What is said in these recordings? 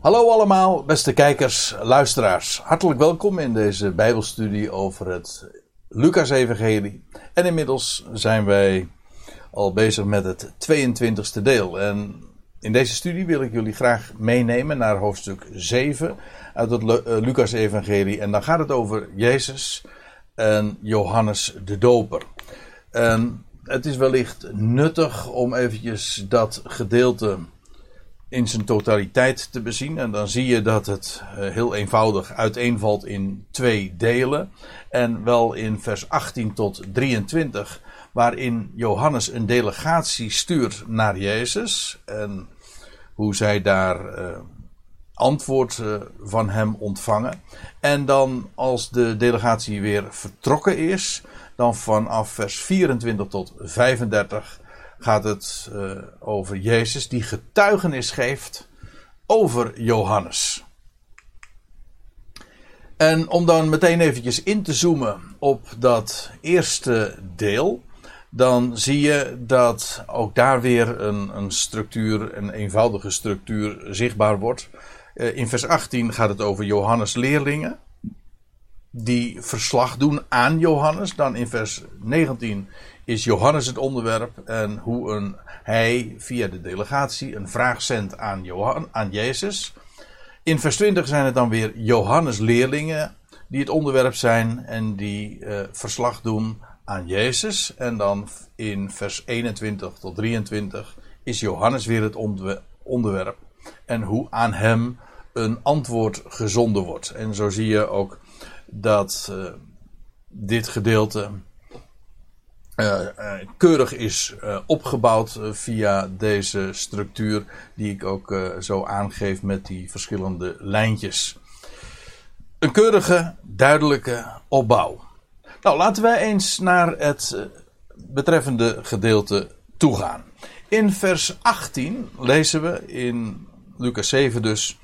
Hallo allemaal, beste kijkers, luisteraars. Hartelijk welkom in deze Bijbelstudie over het Lucas-evangelie. En inmiddels zijn wij al bezig met het 22e deel. En in deze studie wil ik jullie graag meenemen naar hoofdstuk 7 uit het eh, Lucas-evangelie. En dan gaat het over Jezus en Johannes de Doper. En het is wellicht nuttig om eventjes dat gedeelte in zijn totaliteit te bezien. En dan zie je dat het eh, heel eenvoudig uiteenvalt in twee delen. En wel in vers 18 tot 23, waarin Johannes een delegatie stuurt naar Jezus. En hoe zij daar uh, antwoord uh, van hem ontvangen. En dan als de delegatie weer vertrokken is, dan vanaf vers 24 tot 35 gaat het uh, over Jezus die getuigenis geeft over Johannes. En om dan meteen eventjes in te zoomen op dat eerste deel, dan zie je dat ook daar weer een, een structuur, een eenvoudige structuur zichtbaar wordt. Uh, in vers 18 gaat het over Johannes leerlingen, die verslag doen aan Johannes. Dan in vers 19 is Johannes het onderwerp en hoe een, hij via de delegatie een vraag zendt aan, Johan, aan Jezus. In vers 20 zijn het dan weer Johannes leerlingen die het onderwerp zijn en die uh, verslag doen aan Jezus. En dan in vers 21 tot 23 is Johannes weer het onderwerp en hoe aan hem een antwoord gezonden wordt. En zo zie je ook dat uh, dit gedeelte uh, uh, keurig is uh, opgebouwd via deze structuur, die ik ook zo aangeef met die verschillende lijntjes. Een keurige, duidelijke opbouw. Nou, laten wij eens naar het betreffende gedeelte toegaan. In vers 18 lezen we in Lucas 7 dus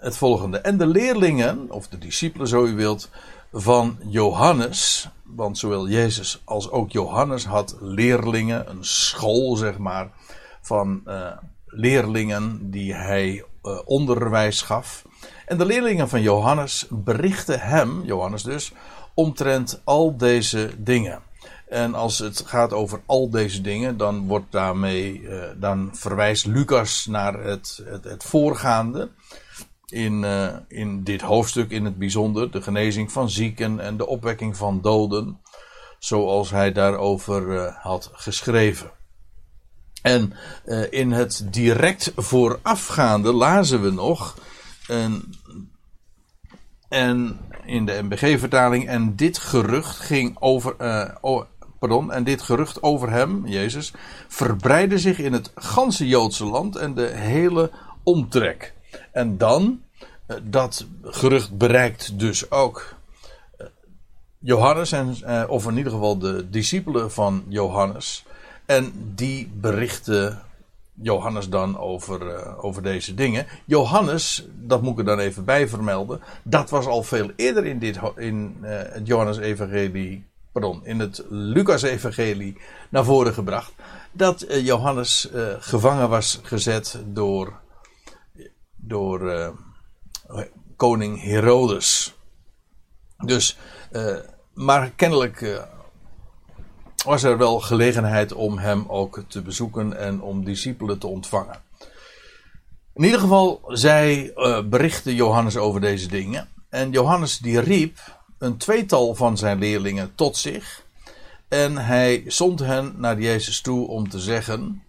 het volgende. En de leerlingen, of de discipelen zo u wilt, van Johannes, want zowel Jezus als ook Johannes had leerlingen, een school zeg maar, van uh, leerlingen die hij uh, onderwijs gaf. En de leerlingen van Johannes berichten hem, Johannes dus, omtrent al deze dingen. En als het gaat over al deze dingen, dan wordt daarmee, uh, dan verwijst Lucas naar het, het, het voorgaande in, uh, in dit hoofdstuk in het bijzonder. De genezing van zieken en de opwekking van doden. Zoals hij daarover uh, had geschreven. En uh, in het direct voorafgaande lazen we nog. En, en in de MBG-vertaling. En dit gerucht ging over. Pardon, en dit gerucht over hem, Jezus, verbreidde zich in het ganse Joodse land en de hele omtrek. En dan, eh, dat gerucht bereikt dus ook eh, Johannes, en, eh, of in ieder geval de discipelen van Johannes. En die berichten Johannes dan over, over deze dingen. Johannes, dat moet ik er dan even bij vermelden, dat was al veel eerder in, dit, in het Johannes-evangelie, pardon, in het Lucas-evangelie naar voren gebracht. Dat Johannes gevangen was gezet door door uh, koning Herodes. Dus, uh, maar kennelijk uh, was er wel gelegenheid om hem ook te bezoeken en om discipelen te ontvangen. In ieder geval, zij berichten Johannes over deze dingen. En Johannes die riep een tweetal van zijn leerlingen tot zich. En hij zond hen naar Jezus toe om te zeggen: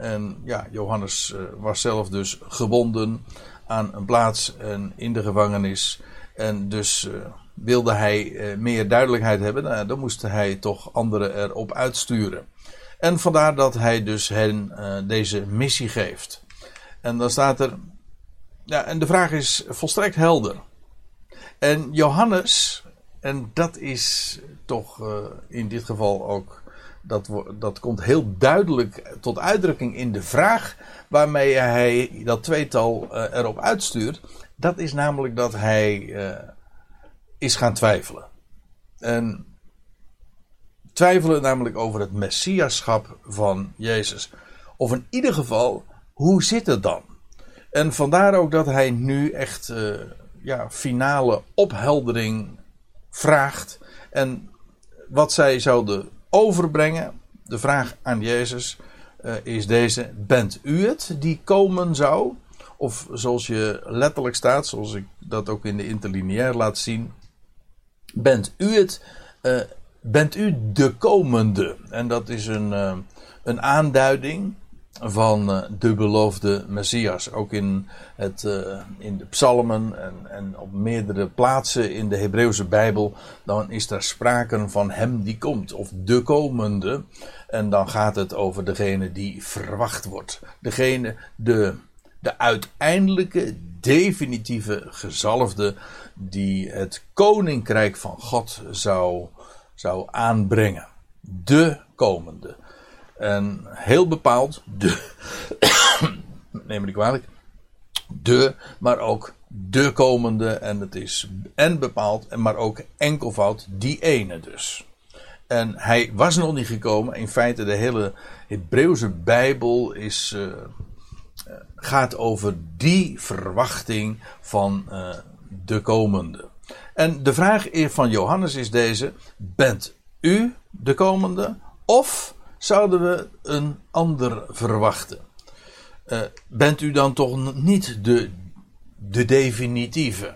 en ja, Johannes uh, was zelf dus gebonden aan een plaats en in de gevangenis. En dus uh, wilde hij uh, meer duidelijkheid hebben. Nou, dan moest hij toch anderen erop uitsturen. En vandaar dat hij dus hen deze missie geeft. En dan staat er. Ja, en de vraag is volstrekt helder. En Johannes, en dat is toch in dit geval ook dat, dat komt heel duidelijk tot uitdrukking in de vraag waarmee hij dat tweetal uh, erop uitstuurt. Dat is namelijk dat hij uh, is gaan twijfelen. En twijfelen namelijk over het messiaschap van Jezus. Of in ieder geval, hoe zit het dan? En vandaar ook dat hij nu echt uh, ja, finale opheldering vraagt. En wat zij zouden overbrengen, de vraag aan Jezus, uh, is deze: Bent u het die komen zou? Of zoals je letterlijk staat, zoals ik dat ook in de interlineair laat zien. Bent u het? Uh, bent u de komende? En dat is een, uh, een aanduiding van uh, de beloofde Messias. Ook in, het, in de psalmen en, en op meerdere plaatsen in de Hebreeuwse Bijbel. Dan is er sprake van hem die komt. Of de komende. En dan gaat het over degene die verwacht wordt. Degene, de de uiteindelijke, definitieve gezalfde die het koninkrijk van God zou, zou aanbrengen. De komende. En heel bepaald de, neem me niet kwalijk, de, maar ook de komende. En het is en bepaald, maar ook enkelvoud die ene dus. En hij was nog niet gekomen. In feite, de hele Hebreeuwse Bijbel is. Uh, gaat over die verwachting van uh, de komende. En de vraag van Johannes is deze: bent u de komende? Of zouden we een ander verwachten? Uh, bent u dan toch niet de, de definitieve?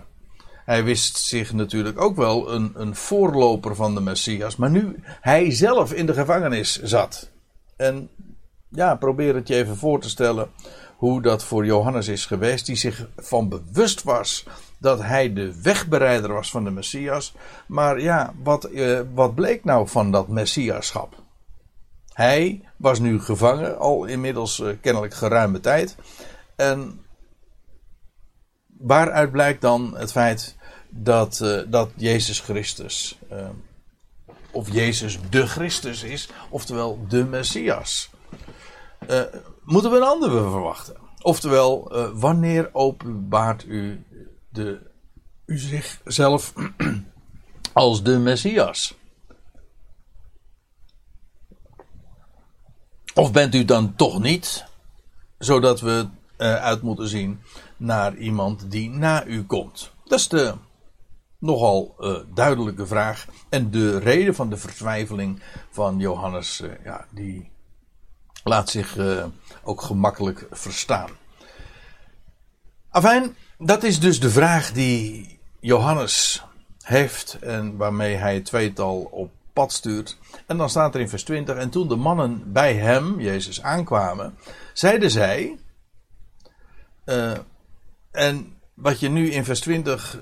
Hij wist zich natuurlijk ook wel een, een voorloper van de Messias, maar nu hij zelf in de gevangenis zat. En ja, probeer het je even voor te stellen hoe dat voor Johannes is geweest, die zich van bewust was dat hij de wegbereider was van de Messias. Maar ja, wat, eh, wat bleek nou van dat Messiaschap? Hij was nu gevangen, al inmiddels eh, kennelijk geruime tijd. En waaruit blijkt dan het feit dat, uh, dat Jezus Christus, uh, of Jezus de Christus is, oftewel de Messias. Moeten we een andere verwachten. Oftewel, wanneer openbaart u, de, u zichzelf als de Messias? Of bent u dan toch niet, zodat we uh, uit moeten zien naar iemand die na u komt? Dat is de nogal uh, duidelijke vraag. En de reden van de vertwijfeling van Johannes, ja, die laat zich ook gemakkelijk verstaan. Afijn, dat is dus de vraag die Johannes heeft en waarmee hij het tweetal op pad stuurt. En dan staat er in vers 20: En toen de mannen bij hem, Jezus, aankwamen, zeiden zij. Uh, en wat je nu in vers 20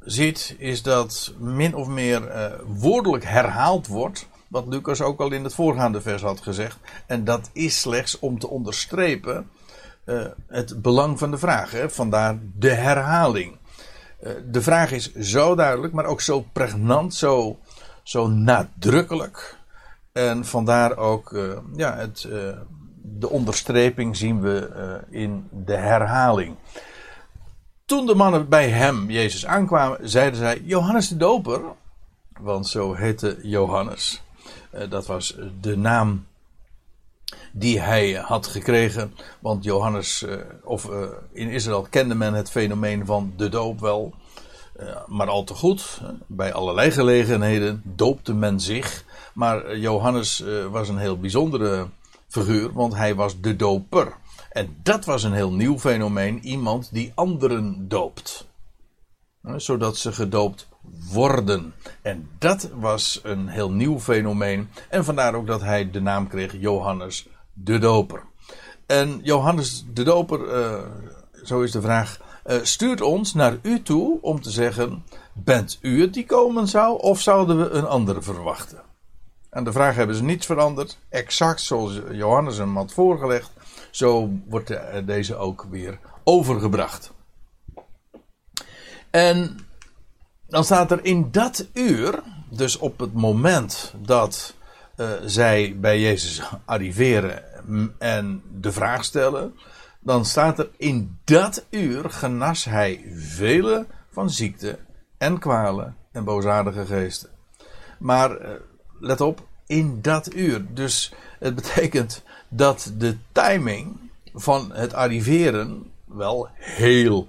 ziet, is dat min of meer uh, woordelijk herhaald wordt wat Lucas ook al in het voorgaande vers had gezegd. En dat is slechts om te onderstrepen uh, het belang van de vraag. Hè? Vandaar de herhaling. De vraag is zo duidelijk, maar ook zo pregnant, zo, zo nadrukkelijk. En vandaar ook uh, ja, het, de onderstreping zien we in de herhaling. Toen de mannen bij hem, Jezus, aankwamen, zeiden zij: Johannes de Doper, want zo heette Johannes. Eh, dat was de naam die hij had gekregen. Want Johannes, eh, of eh, in Israël kende men het fenomeen van de doop wel. Maar al te goed. Bij allerlei gelegenheden doopte men zich. Maar Johannes was een heel bijzondere figuur, want hij was de doper. En dat was een heel nieuw fenomeen. Iemand die anderen doopt. Zodat ze gedoopt worden. En dat was een heel nieuw fenomeen. En vandaar ook dat hij de naam kreeg Johannes de Doper. En Johannes de Doper, zo is de vraag, stuurt ons naar u toe om te zeggen: Bent u het die komen zou, of zouden we een andere verwachten? En de vraag hebben ze niets veranderd, exact zoals Johannes hem had voorgelegd. Zo wordt deze ook weer overgebracht. En dan staat er in dat uur, dus op het moment dat uh, zij bij Jezus arriveren en de vraag stellen, dan staat er in dat uur genas hij vele van ziekte en kwalen en boosaardige geesten. Maar uh, let op, in dat uur. Dus het betekent dat de timing van het arriveren wel heel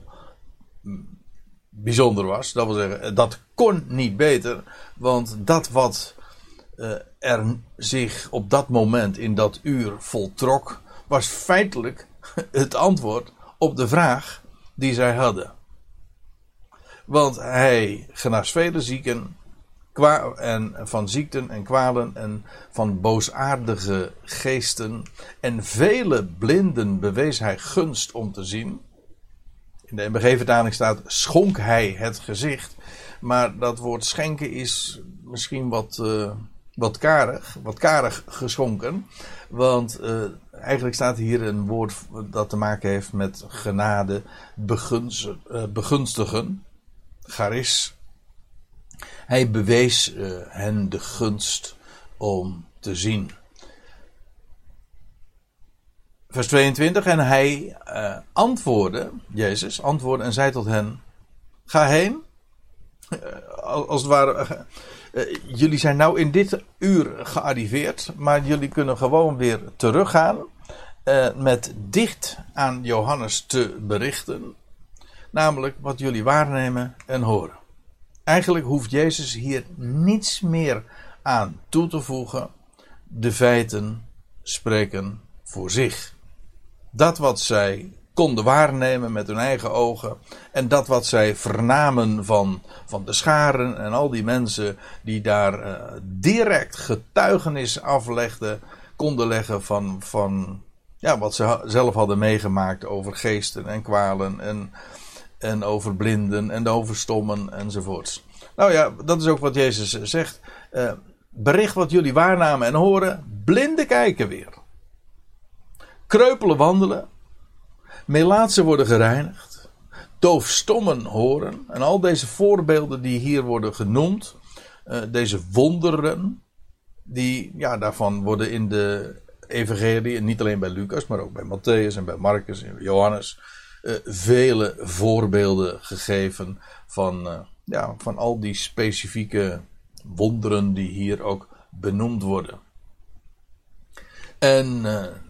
bijzonder was. Dat wil zeggen, dat kon niet beter. Want dat wat uh, er zich op dat moment in dat uur voltrok, was feitelijk het antwoord op de vraag die zij hadden. Want hij genas vele zieken en van ziekten en kwalen en van boosaardige geesten. En vele blinden bewees hij gunst om te zien. In de MBG-vertaling staat schonk hij het gezicht. Maar dat woord schenken is misschien wat, uh, wat karig, wat karig geschonken. Want uh, eigenlijk staat hier een woord dat te maken heeft met genade, uh, begunstigen, charis. Hij bewees uh, hen de gunst om te zien. Vers 22. En hij antwoordde, Jezus antwoordde en zei tot hen: Ga heen. Als het ware, jullie zijn nou in dit uur gearriveerd, maar jullie kunnen gewoon weer teruggaan. met dicht aan Johannes te berichten. Namelijk wat jullie waarnemen en horen. Eigenlijk hoeft Jezus hier niets meer aan toe te voegen. De feiten spreken voor zich. Dat wat zij konden waarnemen met hun eigen ogen. En dat wat zij vernamen van, van de scharen en al die mensen die daar uh, direct getuigenis aflegden, konden leggen van, van ja, wat ze zelf hadden meegemaakt over geesten en kwalen en en over blinden en over stommen enzovoorts. Nou ja, dat is ook wat Jezus zegt. Uh, bericht wat jullie waarnamen en horen. Blinden kijken weer. Kreupelen wandelen. Melaatsen worden gereinigd. Doofstommen horen. En al deze voorbeelden die hier worden genoemd. Uh, deze wonderen. Die, ja, daarvan worden in de evangelie, niet alleen bij Lucas, maar ook bij Matthäus en bij Marcus en Johannes uh, vele voorbeelden gegeven van, uh, ja, van al die specifieke wonderen die hier ook benoemd worden. En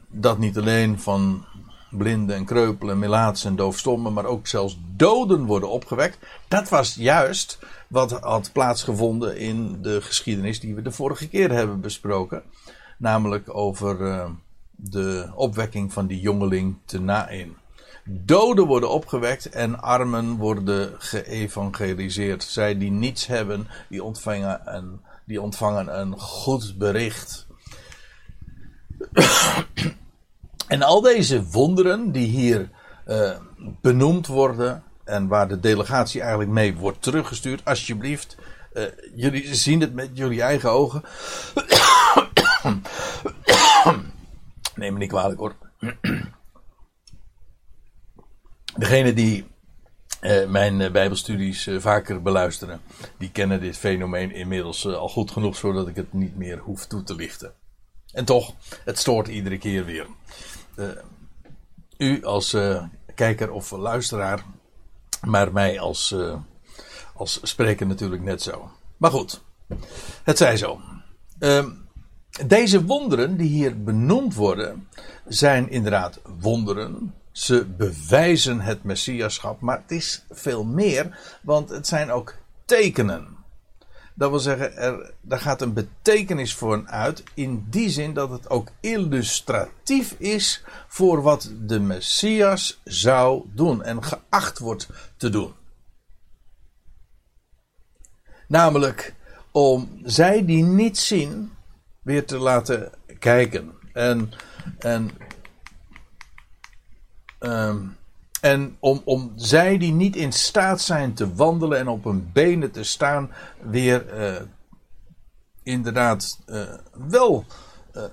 dat niet alleen van blinden en kreupelen, melaatsen en doofstommen, maar ook zelfs doden worden opgewekt. Dat was juist wat had plaatsgevonden in de geschiedenis die we de vorige keer hebben besproken. Namelijk over de opwekking van die jongeling te Nain. Doden worden opgewekt en armen worden geëvangeliseerd. Zij die niets hebben, die ontvangen een, die ontvangen een goed bericht. En al deze wonderen die hier uh, benoemd worden en waar de delegatie eigenlijk mee wordt teruggestuurd, alsjeblieft, uh, jullie zien het met jullie eigen ogen. Neem me niet kwalijk hoor. Degene die uh, mijn Bijbelstudies vaker beluisteren, die kennen dit fenomeen inmiddels al goed genoeg zodat ik het niet meer hoef toe te lichten. En toch, het stoort iedere keer weer. U als kijker of luisteraar, maar mij als, als spreker natuurlijk net zo. Maar goed, het zij zo. Ehm, deze wonderen die hier benoemd worden, zijn inderdaad wonderen ze bewijzen het messiaschap, maar het is veel meer, want het zijn ook tekenen. Dat wil zeggen, er, daar gaat een betekenis voor uit, in die zin dat het ook illustratief is voor wat de messias zou doen en geacht wordt te doen. Namelijk om zij die niet zien weer te laten kijken. En, en Um, en om, om zij die niet in staat zijn te wandelen en op hun benen te staan, weer uh, inderdaad uh, wel uh,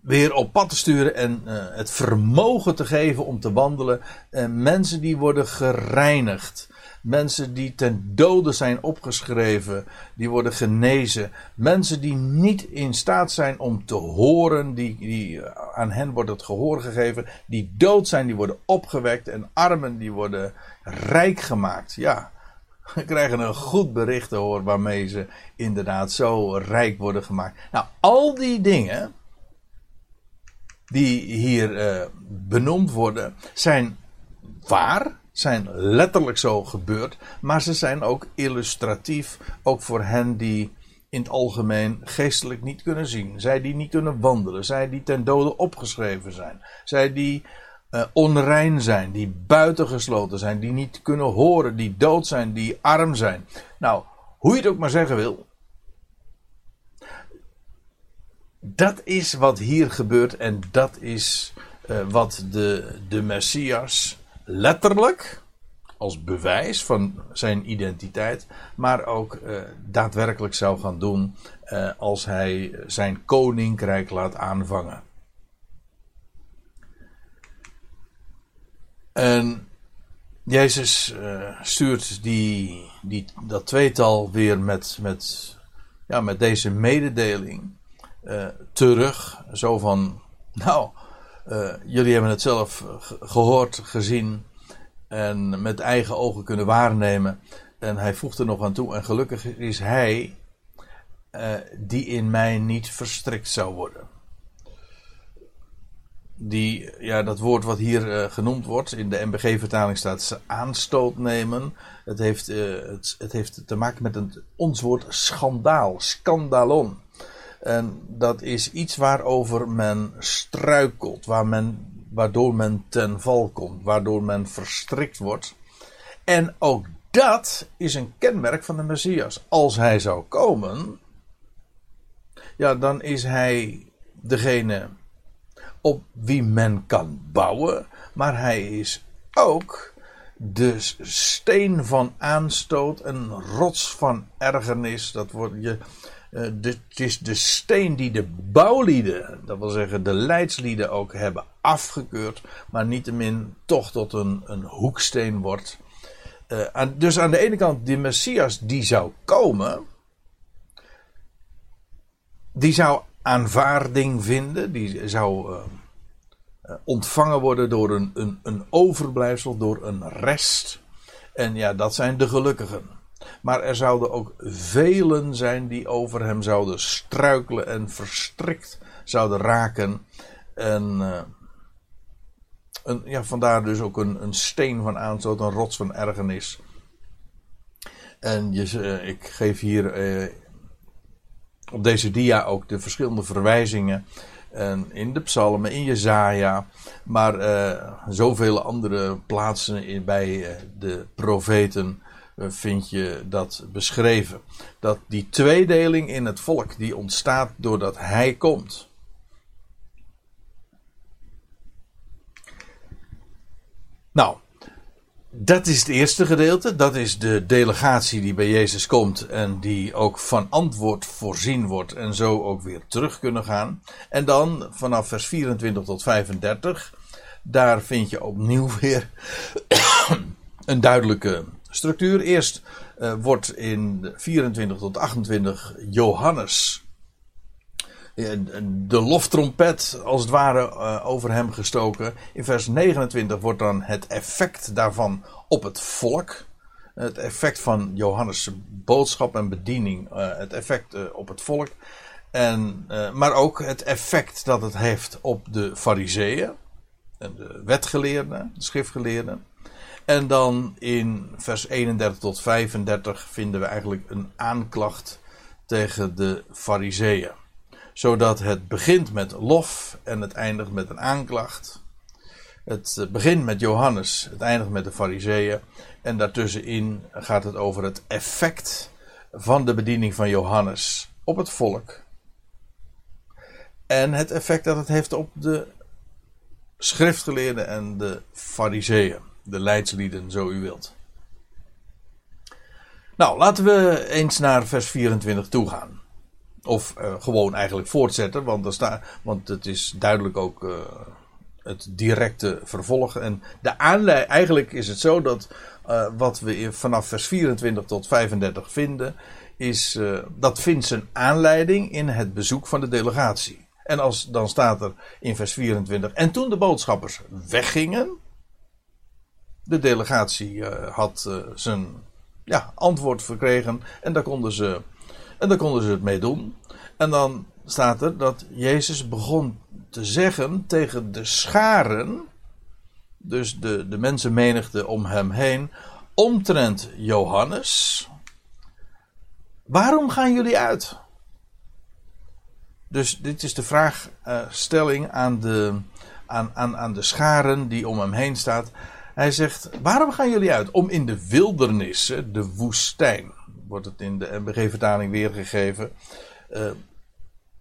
weer op pad te sturen en het vermogen te geven om te wandelen. En mensen die worden gereinigd. Mensen die ten dode zijn opgeschreven, die worden genezen. Mensen die niet in staat zijn om te horen, die, die, aan hen wordt het gehoor gegeven. Die dood zijn, die worden opgewekt. En armen, die worden rijk gemaakt. Ja, we krijgen een goed bericht te horen waarmee ze inderdaad zo rijk worden gemaakt. Nou, al die dingen die hier uh, benoemd worden, zijn waar, zijn letterlijk zo gebeurd, maar ze zijn ook illustratief, ook voor hen die in het algemeen geestelijk niet kunnen zien. Zij die niet kunnen wandelen, zij die ten dode opgeschreven zijn, zij die uh, onrein zijn, die buitengesloten zijn, die niet kunnen horen, die dood zijn, die arm zijn. Nou, hoe je het ook maar zeggen wil. Dat is wat hier gebeurt en dat is uh, wat de, de Messias letterlijk als bewijs van zijn identiteit, maar ook uh, daadwerkelijk zou gaan doen uh, als hij zijn koninkrijk laat aanvangen. En Jezus uh, stuurt die, die, dat tweetal weer met, met, ja, met deze mededeling terug. Zo van, nou, jullie hebben het zelf gehoord, gezien en met eigen ogen kunnen waarnemen. En hij voegt er nog aan toe, en gelukkig is hij uh, die in mij niet verstrikt zou worden. Die, ja, dat woord wat hier genoemd wordt, in de MBG-vertaling staat ze aanstoot nemen. Het heeft, het, het, heeft te maken met een, ons woord schandaal, scandalon. En dat is iets waarover men struikelt, waar men waardoor men ten val komt, waardoor men verstrikt wordt. En ook dat is een kenmerk van de Messias. Als hij zou komen, ja, dan is hij degene op wie men kan bouwen, maar hij is ook de steen van aanstoot, een rots van ergernis. Dat wordt je het is de steen die de bouwlieden, dat wil zeggen de leidslieden ook hebben afgekeurd, maar niettemin toch tot een, een hoeksteen wordt. Uh, dus aan de ene kant, die Messias die zou komen, die zou aanvaarding vinden, die zou uh, ontvangen worden door een, een, een overblijfsel, door een rest. En ja, dat zijn de gelukkigen. Maar er zouden ook velen zijn die over hem zouden struikelen en verstrikt zouden raken. En uh, een, ja, vandaar dus ook een, een steen van aanstoot, een rots van ergernis. En je, uh, ik geef hier uh, op deze dia ook de verschillende verwijzingen. En in de psalmen, in Jezaja, maar zoveel andere plaatsen bij de profeten eh, vind je dat beschreven. Dat die tweedeling in het volk die ontstaat doordat hij komt. Nou, dat is het eerste gedeelte. Dat is de delegatie die bij Jezus komt en die ook van antwoord voorzien wordt en zo ook weer terug kunnen gaan. En dan vanaf vers 24 tot 35, daar vind je opnieuw weer een duidelijke structuur. Eerst uh, wordt in 24 tot 28 Johannes de loftrompet als het ware uh, over hem gestoken. In vers 29 wordt dan het effect daarvan op het volk. Het effect van Johannes' boodschap en bediening, het effect op het volk. En, maar ook het effect dat het heeft op de fariseeën, de wetgeleerden, de schriftgeleerden. En dan in vers 31 tot 35 vinden we eigenlijk een aanklacht tegen de Fariseeën. Zodat het begint met lof en het eindigt met een aanklacht. Het begint met Johannes, het eindigt met de Fariseeën. En daartussenin gaat het over het effect van de bediening van Johannes op het volk. En het effect dat het heeft op de schriftgeleerden en de Fariseeën de leidslieden, zo u wilt. Nou, laten we eens naar vers 24 toe gaan. Of uh, gewoon eigenlijk voortzetten, want, er staat, want het is duidelijk ook uh, het directe vervolg. En de aanleiding, eigenlijk is het zo dat uh, wat we vanaf vers 24 tot 35 vinden, is, dat vindt zijn aanleiding in het bezoek van de delegatie. En als, dan staat er in vers 24, en toen de boodschappers weggingen, de delegatie uh, had uh, zijn ja, antwoord verkregen en daar, konden ze, en daar konden ze het mee doen. En dan staat er dat Jezus begon te zeggen tegen de scharen dus de, de mensenmenigte om hem heen, omtrent Johannes. Waarom gaan jullie uit? Dus dit is de vraagstelling aan de, aan, aan, aan de scharen die om hem heen staat. Hij zegt: Waarom gaan jullie uit? Om in de wildernis, de woestijn, wordt het in de MBG-vertaling weergegeven. Uh,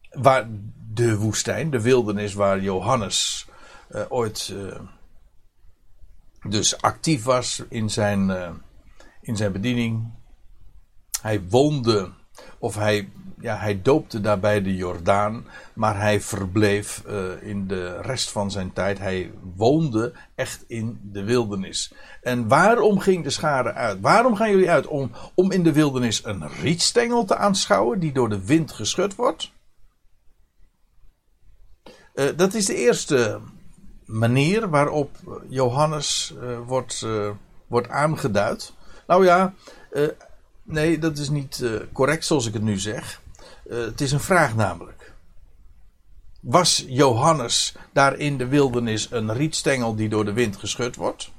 waar de woestijn, de wildernis waar Johannes uh, ooit uh, dus actief was in zijn, in zijn bediening. Hij woonde, of hij ja, hij doopte daarbij de Jordaan, maar hij verbleef uh, in de rest van zijn tijd. Hij woonde echt in de wildernis. En waarom ging de schade uit? Waarom gaan jullie uit? Om, om in de wildernis een rietstengel te aanschouwen die door de wind geschud wordt? Uh, dat is de eerste manier waarop Johannes uh, wordt, wordt aangeduid. Nou ja, nee, dat is niet correct zoals ik het nu zeg. Uh, het is een vraag namelijk. Was Johannes daar in de wildernis een rietstengel die door de wind geschud wordt?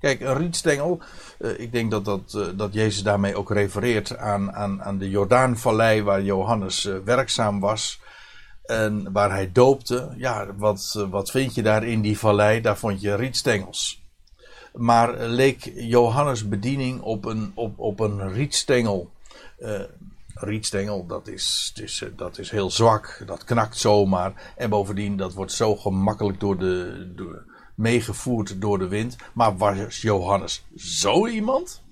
Kijk, een rietstengel, uh, ik denk dat, dat, uh, dat Jezus daarmee ook refereert aan, aan, aan de Jordaanvallei waar Johannes werkzaam was. En waar hij doopte. Ja, wat, wat vind je daar in die vallei? Daar vond je rietstengels. Maar leek Johannes' bediening op een, op, op een rietstengel rietstengel, dat is, is, eh, dat is heel zwak, dat knakt zomaar. En bovendien, dat wordt zo gemakkelijk door de, door, meegevoerd door de wind. Maar was Johannes zo iemand?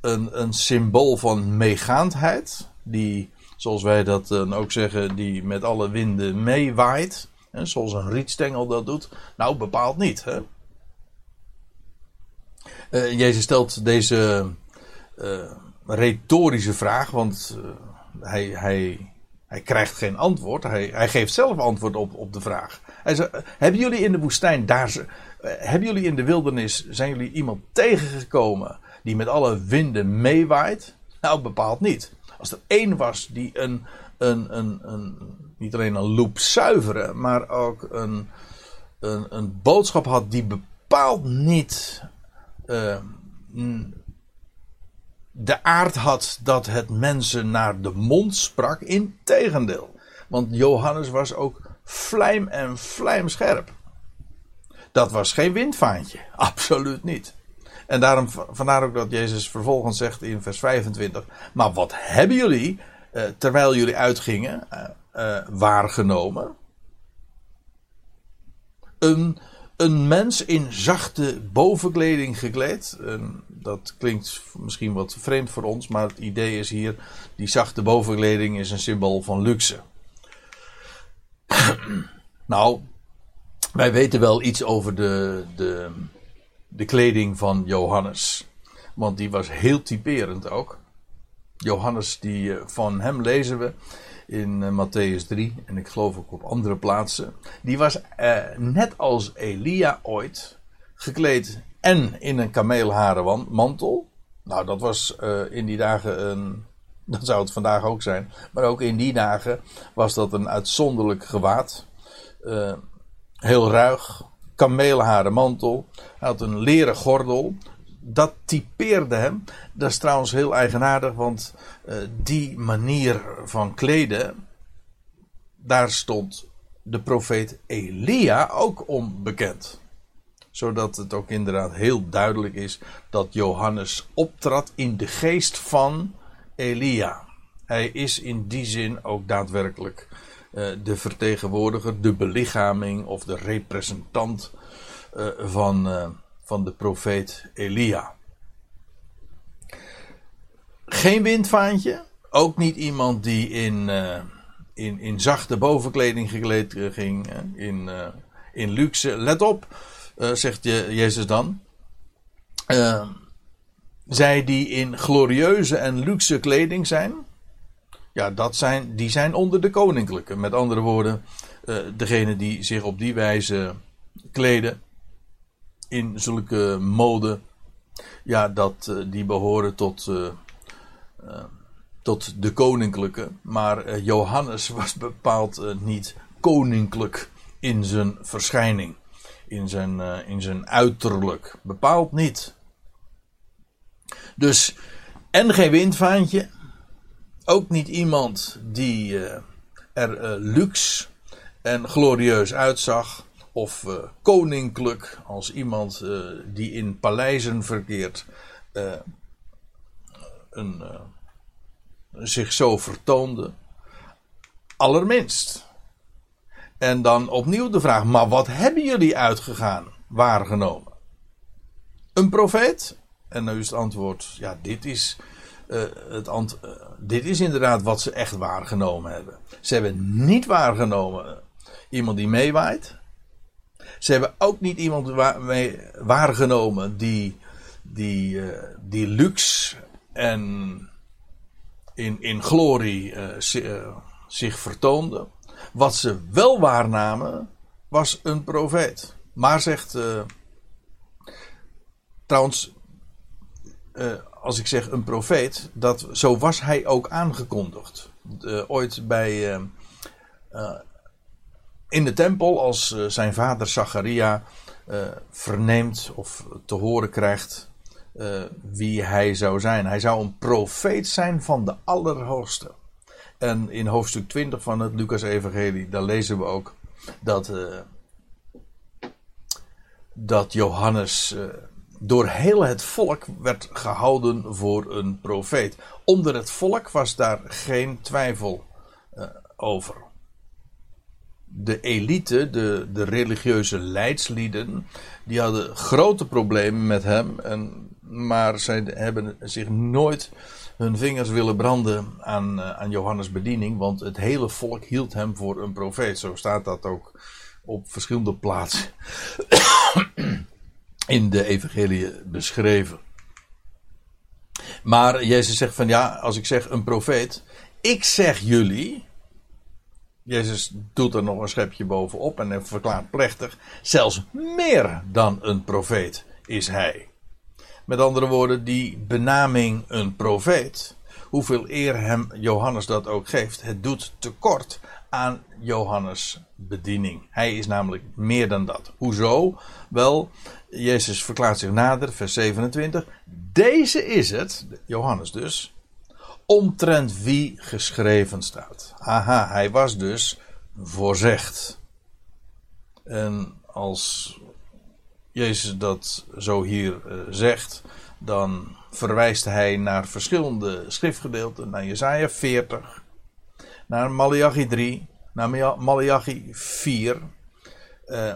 Een, een symbool van meegaandheid, die, zoals wij dat dan ook zeggen, die met alle winden meewaait. Hè, zoals een rietstengel dat doet. Nou, bepaald niet. Hè? Uh, Jezus stelt deze. Uh, retorische vraag, want uh, hij, hij, hij krijgt geen antwoord. Hij, hij geeft zelf antwoord op, op de vraag. Hij zegt, hebben jullie in de woestijn, daar, uh, hebben jullie in de wildernis, zijn jullie iemand tegengekomen die met alle winden meewaait? Nou, bepaald niet. Als er één was die een, een, een, een niet alleen een loop zuiveren, maar ook een, een, een boodschap had die bepaald niet de aard had dat het mensen naar de mond sprak. Integendeel. Want Johannes was ook vlijm en vlijmscherp. Dat was geen windvaantje. Absoluut niet. En daarom, vandaar ook dat Jezus vervolgens zegt in vers 25. Maar wat hebben jullie, eh, terwijl jullie uitgingen, eh, eh, waargenomen? Een, een mens in zachte bovenkleding gekleed. Een, dat klinkt misschien wat vreemd voor ons, maar het idee is hier: die zachte bovenkleding is een symbool van luxe. nou, wij weten wel iets over de, de, de kleding van Johannes. Want die was heel typerend ook. Johannes, die, eh, van hem lezen we in uh, Matthäus 3 en ik geloof ook op andere plaatsen. Die was uh, net als Elia ooit gekleed en in een kameelharen mantel. Nou, dat was uh, in die dagen een. Dat zou het vandaag ook zijn. Maar ook in die dagen was dat een uitzonderlijk gewaad. Heel ruig. Kameelharen mantel. Hij had een leren gordel. Dat typeerde hem. Dat is trouwens heel eigenaardig, want uh, die manier van kleden. Daar stond de profeet Elia ook onbekend zodat het ook inderdaad heel duidelijk is dat Johannes optrad in de geest van Elia. Hij is in die zin ook daadwerkelijk uh, de vertegenwoordiger, de belichaming of de representant uh, van, van de profeet Elia. Geen windvaantje, ook niet iemand die in, in, in zachte bovenkleding gekleed ging, in, in luxe. Let op, uh, zegt Jezus dan. Zij die in glorieuze en luxe kleding zijn. Ja, dat zijn, die zijn onder de koninklijke. Met andere woorden, degene die zich op die wijze kleden. In zulke mode. Ja, dat, die behoren tot, tot de koninklijke. Maar Johannes was bepaald niet koninklijk in zijn verschijning. in zijn, in zijn uiterlijk. Bepaald niet. Dus, en geen windvaantje. Ook niet iemand die er luxe en glorieus uitzag. Of koninklijk, als iemand die in paleizen verkeert. Een, zich zo vertoonde. Allerminst. En dan opnieuw de vraag: maar wat hebben jullie uitgegaan, waargenomen? Een profeet? En nu is het antwoord: ja, dit is, uh, het ant uh, dit is inderdaad wat ze echt waargenomen hebben. Ze hebben niet waargenomen uh, iemand die meewaait. Ze hebben ook niet iemand mee waargenomen die, die, die luxe en in, in glorie zich vertoonde. Wat ze wel waarnamen, was een profeet. Maar zegt. Trouwens, als ik zeg een profeet, dat, zo was hij ook aangekondigd. Ooit bij. In de tempel, als zijn vader Zacharia verneemt of te horen krijgt wie hij zou zijn. Hij zou een profeet zijn van de Allerhoogste. En in hoofdstuk 20 van het Lucas-evangelie, daar lezen we ook dat, uh, dat Johannes uh, door heel het volk werd gehouden voor een profeet. Onder het volk was daar geen twijfel uh, over. De elite, de, de religieuze leidslieden, die hadden grote problemen met hem. En, maar zij hebben zich nooit hun vingers willen branden aan, uh, aan Johannes' bediening, want het hele volk hield hem voor een profeet. Zo staat dat ook op verschillende plaatsen in de evangelie beschreven. Maar Jezus zegt van ja, als ik zeg een profeet, ik zeg jullie. Jezus doet er nog een schepje bovenop en verklaart plechtig, zelfs meer dan een profeet is hij. Met andere woorden, die benaming een profeet, hoeveel eer hem Johannes dat ook geeft, het doet tekort aan Johannes' bediening. Hij is namelijk meer dan dat. Hoezo? Wel, Jezus verklaart zich nader, vers 27. Deze is het, Johannes dus, omtrent wie geschreven staat. Aha, hij was dus voorzegd. En als Jezus dat zo hier uh, zegt, dan verwijst hij naar verschillende schriftgedeelten, naar Jesaja 40, naar Malachi 3, naar Malachi 4, uh,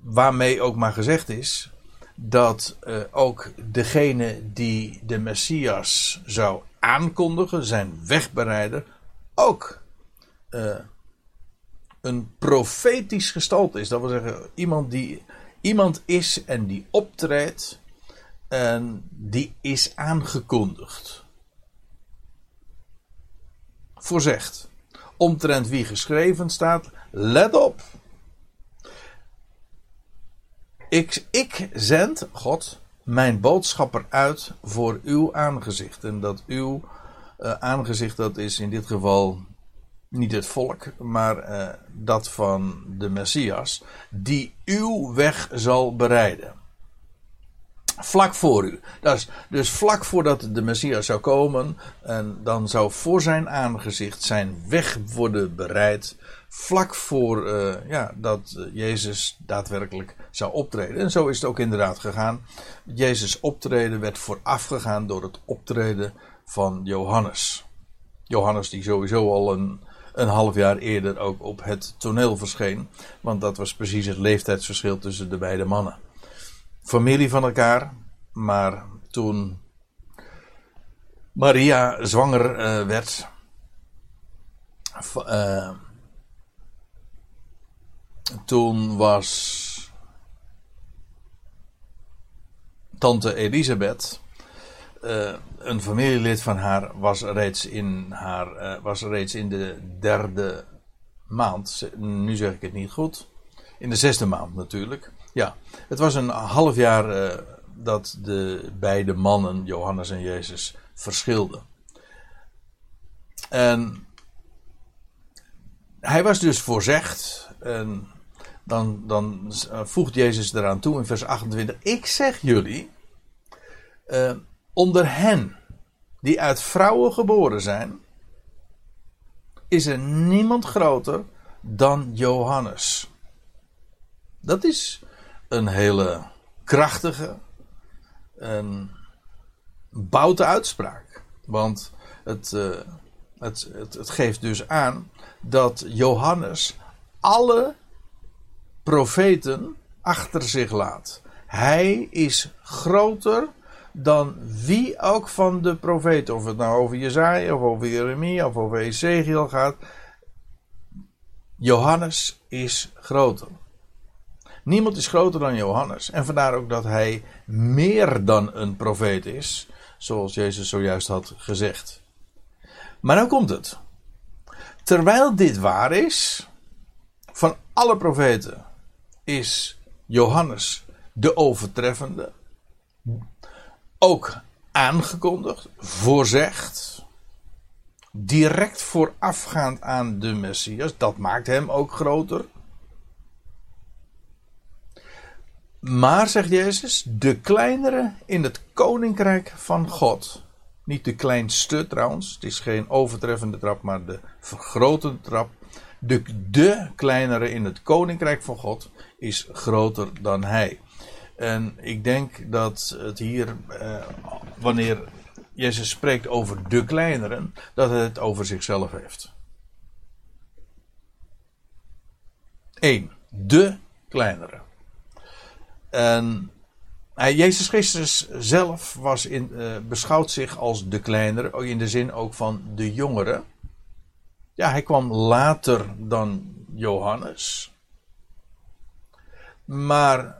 waarmee ook maar gezegd is dat uh, ook degene die de Messias zou aankondigen, zijn wegbereider, ook een profetisch gestalte is. Dat wil zeggen, iemand die iemand is en die optreedt en die is aangekondigd. Voorzegd. Omtrent wie geschreven staat, let op. Ik, ik zend, God, mijn boodschapper uit voor uw aangezicht. En dat uw uh, aangezicht, dat is in dit geval niet het volk, maar uh, dat van de Messias, die uw weg zal bereiden. Vlak voor u. Dus, dus vlak voordat de Messias zou komen, en dan zou voor zijn aangezicht zijn weg worden bereid. Vlak voor uh, ja, dat Jezus daadwerkelijk zou optreden. En zo is het ook inderdaad gegaan. Jezus optreden werd voorafgegaan door het optreden van Johannes. Johannes, die sowieso al een, een half jaar eerder ook op het toneel verscheen. Want dat was precies het leeftijdsverschil tussen de beide mannen. Familie van elkaar, maar toen Maria zwanger uh, werd. Toen was tante Elisabeth uh, een familielid van haar was reeds in, haar, uh, was reeds in de derde maand. Nu zeg ik het niet goed. In de zesde maand natuurlijk. Ja, het was een half jaar uh, dat de beide mannen, Johannes en Jezus, verschilden. En hij was dus voorzegd. En dan, dan voegt Jezus eraan toe in vers 28. Ik zeg jullie, uh, onder hen die uit vrouwen geboren zijn, is er niemand groter dan Johannes. Dat is een hele krachtige, een boute uitspraak. Want het, uh, het, het, het geeft dus aan dat Johannes alle profeten achter zich laat. Hij is groter dan wie ook van de profeten. Of het nou over Jezaja of over Jeremia of over Ezekiel gaat. Johannes is groter. Niemand is groter dan Johannes. En vandaar ook dat hij meer dan een profeet is. Zoals Jezus zojuist had gezegd. Maar nou komt het. Terwijl dit waar is, van alle profeten is Johannes de overtreffende. Ook aangekondigd, voorzegd, direct voorafgaand aan de Messias. Dat maakt hem ook groter. Maar, zegt Jezus, de kleinere in het koninkrijk van God. Niet de kleinste trouwens, het is geen overtreffende trap, maar de vergrotende trap. De, de kleinere in het koninkrijk van God is groter dan hij. En ik denk dat het hier, eh, wanneer Jezus spreekt over de kleineren, dat het over zichzelf heeft. Eén, de kleinere. En hij, Jezus Christus zelf was in, uh, beschouwt zich als de kleinere, in de zin ook van de jongere. Ja, hij kwam later dan Johannes. Maar uh,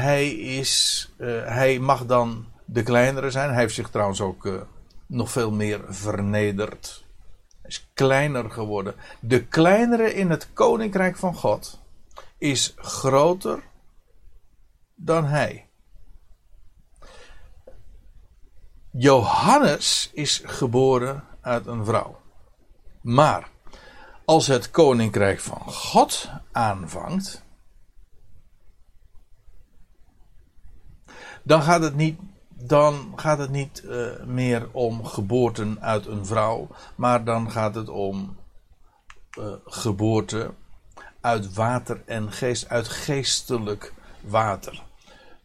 hij, is, uh, hij mag dan de kleinere zijn. Hij heeft zich trouwens ook nog veel meer vernederd. Hij is kleiner geworden. De kleinere in het koninkrijk van God is groter dan hij. Johannes is geboren uit een vrouw. Maar als het koninkrijk van God aanvangt, dan gaat het niet, dan gaat het niet uh, meer om geboorten uit een vrouw, maar dan gaat het om uh, geboorte uit water en geest, uit geestelijk water.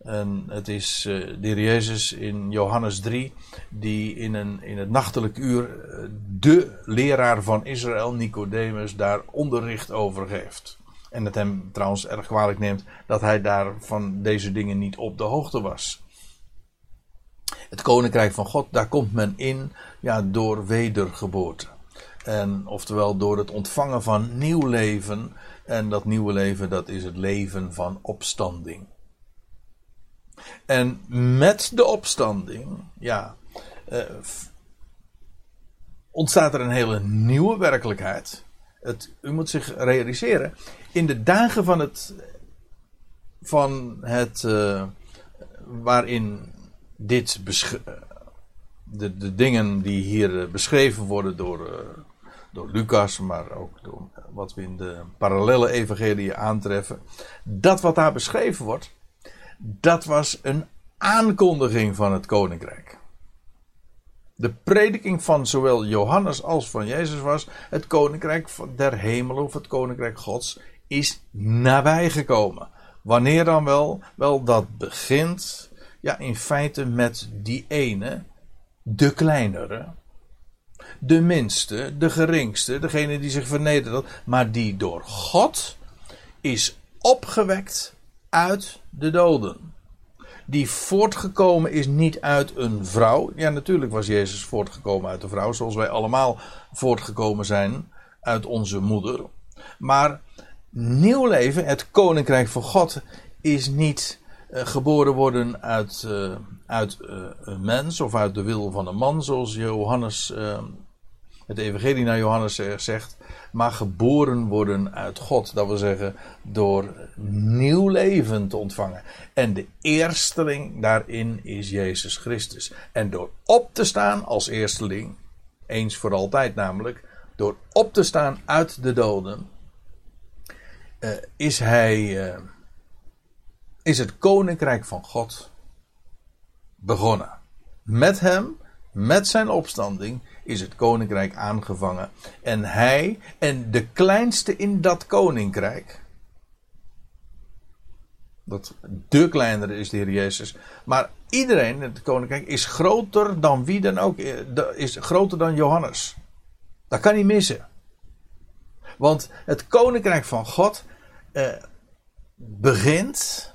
En het is uh, de heer Jezus in Johannes 3, die in, een, in het nachtelijk uur uh, de leraar van Israël, Nicodemus, daar onderricht over geeft. En het hem trouwens erg kwalijk neemt dat hij daar van deze dingen niet op de hoogte was. Het koninkrijk van God, daar komt men in ja, door wedergeboorte. En, oftewel door het ontvangen van nieuw leven. En dat nieuwe leven, dat is het leven van opstanding. En met de opstanding, ja, uh, ontstaat er een hele nieuwe werkelijkheid. Het, u moet zich realiseren, in de dagen van het, van het uh, waarin dit de, de dingen die hier beschreven worden door, door Lucas, maar ook door wat we in de parallele evangelie aantreffen, dat wat daar beschreven wordt, dat was een aankondiging van het koninkrijk. De prediking van zowel Johannes als van Jezus was: het koninkrijk der hemelen of het koninkrijk Gods is nabijgekomen. Wanneer dan wel? Wel, dat begint ja, in feite met die ene, de kleinere, de minste, de geringste, degene die zich vernedert, maar die door God is opgewekt uit de doden. Die voortgekomen is niet uit een vrouw. Ja, natuurlijk was Jezus voortgekomen uit een vrouw, zoals wij allemaal voortgekomen zijn uit onze moeder. Maar nieuw leven, het koninkrijk van God, is niet uh, geboren worden uit, uh, uit uh, een mens of uit de wil van een man, zoals Johannes, het Evangelie naar Johannes zegt maar geboren worden uit God. Dat wil zeggen, door nieuw leven te ontvangen. En de eersteling daarin is Jezus Christus. En door op te staan als eersteling, eens voor altijd namelijk, door op te staan uit de doden, uh, is hij. Uh, is het koninkrijk van God begonnen. Met hem, met zijn opstanding, is het koninkrijk aangevangen. En hij en de kleinste in dat koninkrijk. Dat de kleinere is de Heer Jezus. Maar iedereen in het koninkrijk is groter dan wie dan ook. Is groter dan Johannes. Dat kan niet missen. Want het koninkrijk van God eh, begint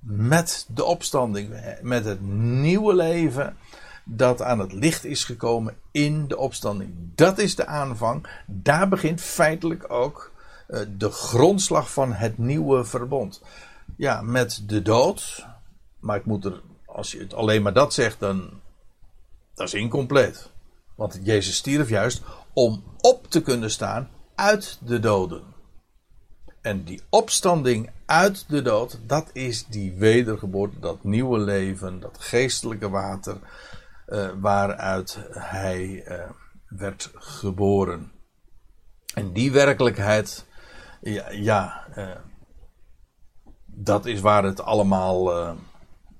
met de opstanding, met het nieuwe leven dat aan het licht is gekomen in de opstanding. Dat is de aanvang. Daar begint feitelijk ook uh, de grondslag van het nieuwe verbond. Ja, met de dood. Maar ik moet er, als je het alleen maar dat zegt, dan. Dat is incompleet. Want Jezus stierf juist om op te kunnen staan uit de doden. En die opstanding uit de dood, dat is die wedergeboorte, dat nieuwe leven, dat geestelijke water, uh, waaruit hij uh, werd geboren. En die werkelijkheid, ja, uh, dat is waar het allemaal,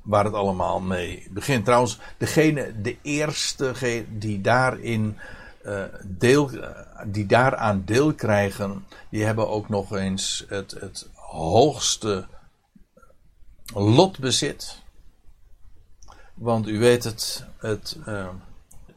waar het allemaal mee begint. Trouwens, degene, de eerste die daarin deel, die daaraan deel krijgen, die hebben ook nog eens het, het hoogste lotbezit. Want u weet het, het uh,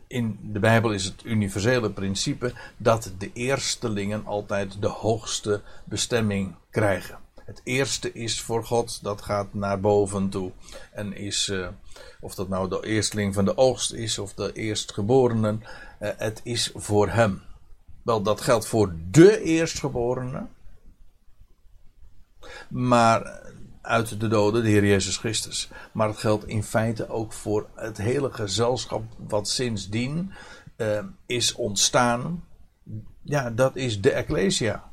in de Bijbel is het universele principe dat de eerstelingen altijd de hoogste bestemming krijgen. Het eerste is voor God, dat gaat naar boven toe. En is, uh, of dat nou de eersteling van de oogst is of de eerstgeborenen, uh, het is voor Hem. Wel, dat geldt voor de eerstgeborene. Maar uit de doden, de Heer Jezus Christus. Maar het geldt in feite ook voor het hele gezelschap wat sindsdien uh, is ontstaan. Ja, dat is de Ecclesia.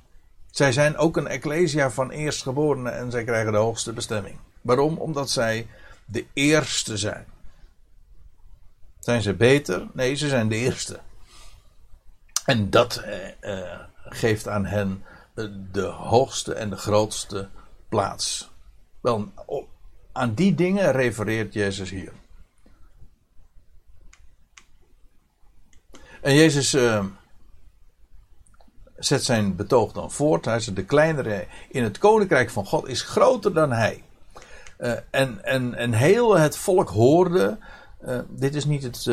Zij zijn ook een Ecclesia van eerstgeborenen en zij krijgen de hoogste bestemming. Waarom? Omdat zij de eerste zijn. Zijn ze beter? Nee, ze zijn de eerste. En dat uh, uh, geeft aan hen de hoogste en de grootste plaats. Wel, aan die dingen refereert Jezus hier. En Jezus uh, zet zijn betoog dan voort. Hij zegt: De kleinere in het koninkrijk van God is groter dan hij. Uh, en, en, en heel het volk hoorde. Uh, dit is niet het.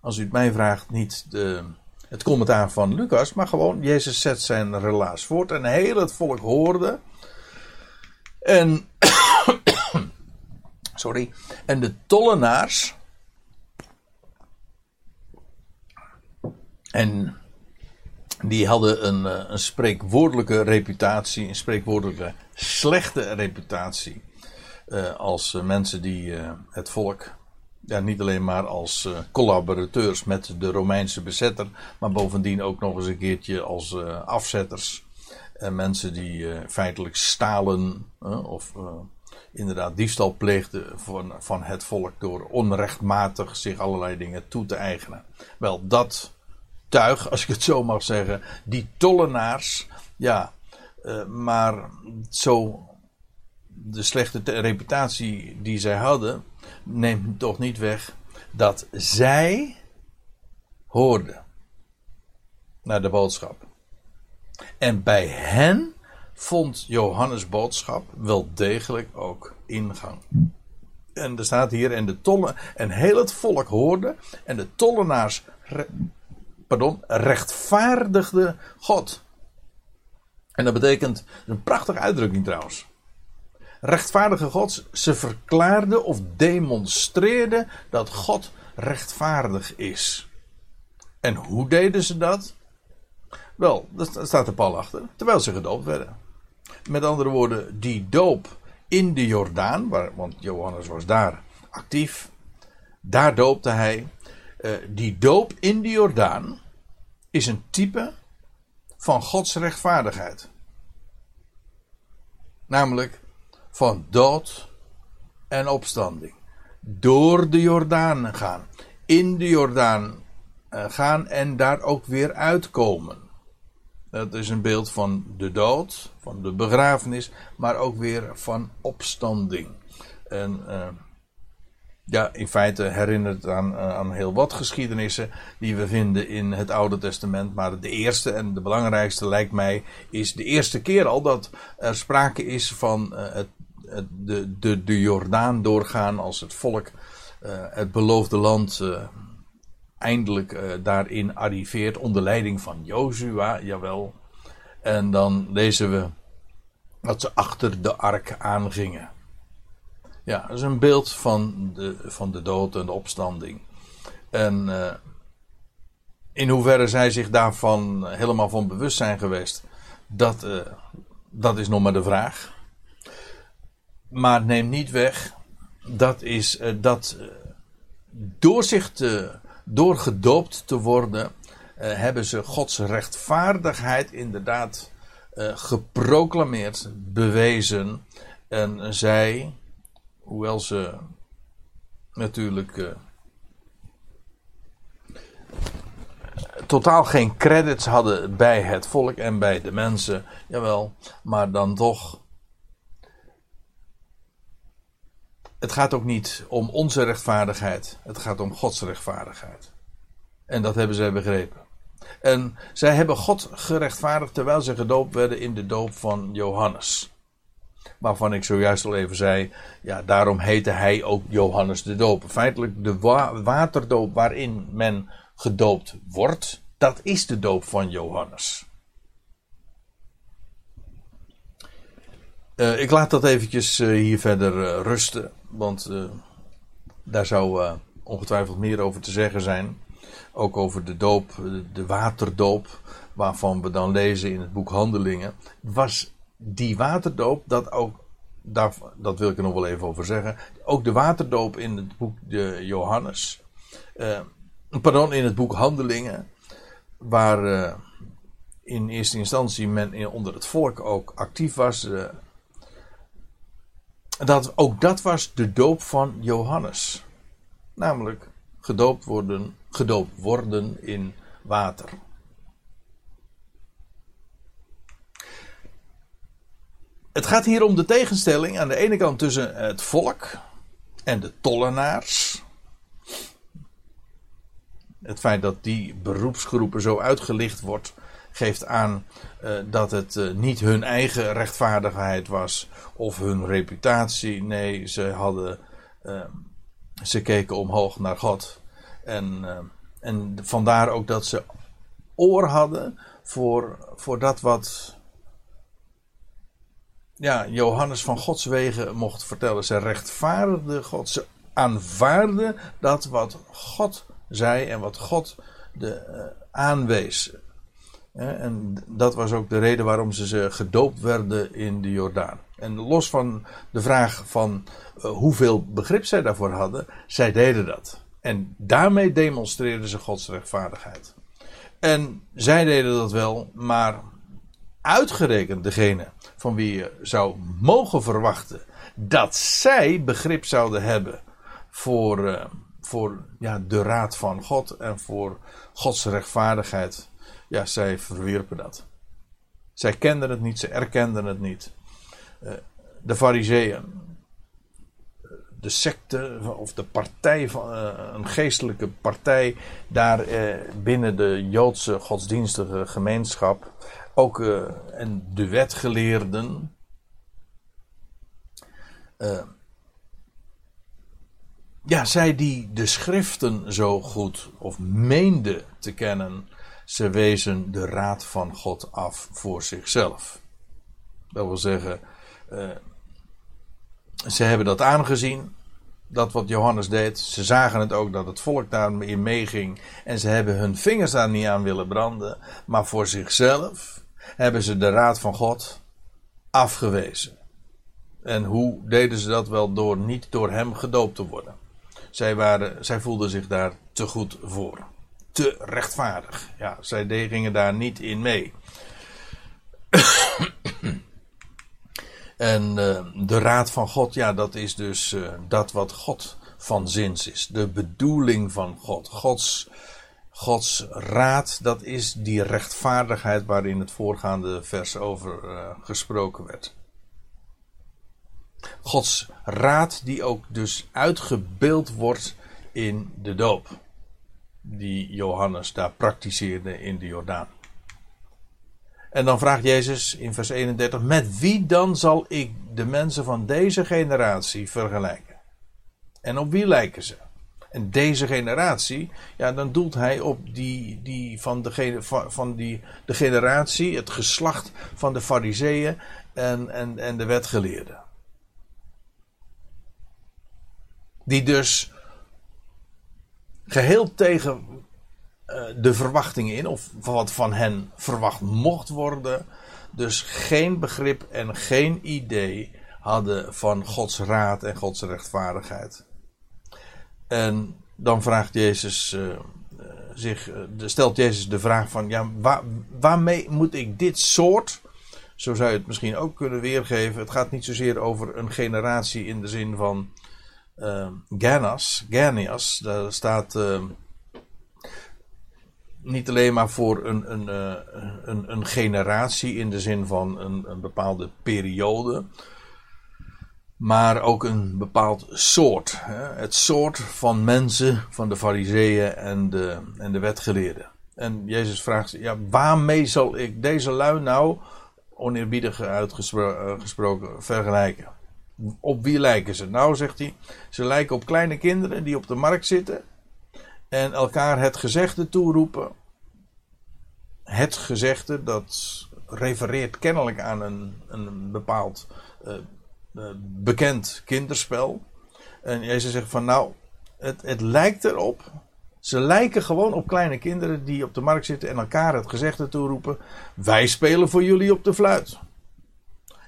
als u het mij vraagt, niet de, het commentaar van Lucas. Maar gewoon, Jezus zet zijn relaas voort. En heel het volk hoorde. En, sorry, en de tollenaars. En die hadden een, eh, een spreekwoordelijke reputatie, een spreekwoordelijke slechte reputatie. Uh, als uh, mensen die het volk, ja, niet alleen maar als collaborateurs met de Romeinse bezetter, maar bovendien ook nog eens een keertje als afzetters en mensen die uh, feitelijk stalen of uh, inderdaad diefstal pleegden van, van het volk door onrechtmatig zich allerlei dingen toe te eigenen. Wel, dat tuig, als ik het zo mag zeggen, die tollenaars, ja, maar zo de slechte reputatie die zij hadden, neemt toch niet weg dat zij hoorden naar de boodschap. En bij hen vond Johannes' boodschap wel degelijk ook ingang. En er staat hier, en de tollen, en heel het volk hoorde, en de tollenaars, pardon, rechtvaardigde God. En dat betekent, een prachtige uitdrukking trouwens. Rechtvaardige God, ze verklaarden of demonstreerden dat God rechtvaardig is. En hoe deden ze dat? Wel, daar staat de pal achter. Terwijl ze gedoopt werden. Met andere woorden, die doop in de Jordaan, want Johannes was daar actief. Daar doopte hij. Uh, die doop in de Jordaan is een type van Gods rechtvaardigheid. Namelijk van dood en opstanding. Door de Jordaan gaan. In de Jordaan uh, gaan en daar ook weer uitkomen. Dat is een beeld van de dood, van de begrafenis, maar ook weer van opstanding. En uh, ja, in feite herinnert aan, uh, aan heel wat geschiedenissen die we vinden in het Oude Testament. Maar de eerste en de belangrijkste lijkt mij is de eerste keer al dat er sprake is van het, het, de, de, de Jordaan doorgaan als het volk het beloofde land eindelijk uh, daarin arriveert onder leiding van Jozua, jawel. En dan lezen we dat ze achter de ark aangingen. Ja, dat is een beeld van de, van de dood en de opstanding. En uh, in hoeverre zij zich daarvan helemaal van bewust zijn geweest, dat, uh, dat is nog maar de vraag. Maar neem niet weg, dat is dat door zich te door gedoopt te worden, uh, hebben ze Gods rechtvaardigheid inderdaad uh, geproclameerd, bewezen. En zij, hoewel ze natuurlijk uh, totaal geen credits hadden bij het volk en bij de mensen, jawel, maar dan toch het gaat ook niet om onze rechtvaardigheid. Het gaat om Gods rechtvaardigheid. En dat hebben zij begrepen. En zij hebben God gerechtvaardigd terwijl ze gedoopt werden in de doop van Johannes. Waarvan ik zojuist al even zei, ja, daarom heette hij ook Johannes de Doop. Feitelijk de wa waterdoop waarin men gedoopt wordt, dat is de doop van Johannes. Uh, ik laat dat eventjes uh, hier verder uh, rusten. Want uh, daar zou uh, ongetwijfeld meer over te zeggen zijn. Ook over de doop, de waterdoop, waarvan we dan lezen in het boek Handelingen. Was die waterdoop, dat ook, daar, dat wil ik er nog wel even over zeggen. Ook de waterdoop in het boek de Johannes. Uh, pardon, in het boek Handelingen. Waar in eerste instantie men onder het volk ook actief was dat, ook dat was de doop van Johannes. Namelijk gedoopt worden, gedoopt worden in water. Het gaat hier om de tegenstelling aan de ene kant tussen het volk en de tollenaars. Het feit dat die beroepsgroepen zo uitgelicht wordt geeft aan uh, dat het uh, niet hun eigen rechtvaardigheid was of hun reputatie. Nee, ze hadden. Uh, ze keken omhoog naar God. En, en vandaar ook dat ze oor hadden voor, voor dat wat. Ja, Johannes van Gods wegen mocht vertellen. Ze rechtvaardigde God. Ze aanvaarden dat wat God zei en wat God de, aanwees. En dat was ook de reden waarom ze gedoopt werden in de Jordaan. En los van de vraag van uh, hoeveel begrip zij daarvoor hadden, zij deden dat. En daarmee demonstreerden ze Gods rechtvaardigheid. En zij deden dat wel, maar uitgerekend degene van wie je zou mogen verwachten dat zij begrip zouden hebben voor, uh, voor ja, de raad van God en voor Gods rechtvaardigheid ja, zij verwierpen dat. Zij kenden het niet, ze erkenden het niet. Uh, de fariseeën, de secte of de partij, van, uh, een geestelijke partij daar uh, binnen de Joodse godsdienstige gemeenschap, ook en de wetgeleerden. ja, zij die de schriften zo goed of meenden te kennen, ze wezen de raad van God af voor zichzelf. Dat wil zeggen, uh, ze hebben dat aangezien, dat wat Johannes deed. Ze zagen het ook dat het volk daarin meeging. En ze hebben hun vingers daar niet aan willen branden. Maar voor zichzelf hebben ze de raad van God afgewezen. En hoe deden ze dat wel door niet door hem gedoopt te worden? Zij, waren, zij voelden zich daar te goed voor te rechtvaardig. Ja, zij gingen daar niet in mee. en uh, de raad van God, ja, dat is dus uh, dat wat God van zins is. De bedoeling van God. Gods, Gods raad, dat is die rechtvaardigheid waar in het voorgaande vers over uh, gesproken werd. Gods raad die ook dus uitgebeeld wordt in de doop. Die Johannes daar praktiseerde in de Jordaan. En dan vraagt Jezus in vers 31: Met wie dan zal ik de mensen van deze generatie vergelijken? En op wie lijken ze? En deze generatie, ja, dan doelt hij op die, die van, de, van, die, de generatie, het geslacht van de Fariseeën en, en, en de wetgeleerden. Die dus geheel tegen uh, de verwachtingen in, of wat van hen verwacht mocht worden, dus geen begrip en geen idee hadden van Gods raad en Gods rechtvaardigheid. En dan vraagt Jezus uh, zich, stelt Jezus de vraag van, ja, waar, waarmee moet ik dit soort, zo zou je het misschien ook kunnen weergeven. Het gaat niet zozeer over een generatie in de zin van uh, Gernas, Gernias. Daar staat niet alleen maar voor een, een, een, een, generatie in de zin van een, een bepaalde periode maar ook een bepaald soort. Hè? Het soort van mensen, van de fariseeën en de, en de wetgeleerden. En Jezus vraagt, ja, waarmee zal ik deze lui nou, oneerbiedig uitgesproken, eh, vergelijken? Op wie lijken ze? Nou, zegt hij, ze lijken op kleine kinderen die op de markt zitten en elkaar het gezegde toeroepen. Het gezegde, dat refereert kennelijk aan een, een bepaald uh, eh, bekend kinderspel. En Jezus zegt van nou, het, het lijkt erop. Ze lijken gewoon op kleine kinderen die op de markt zitten en elkaar het gezegde toeroepen. Wij spelen voor jullie op de fluit.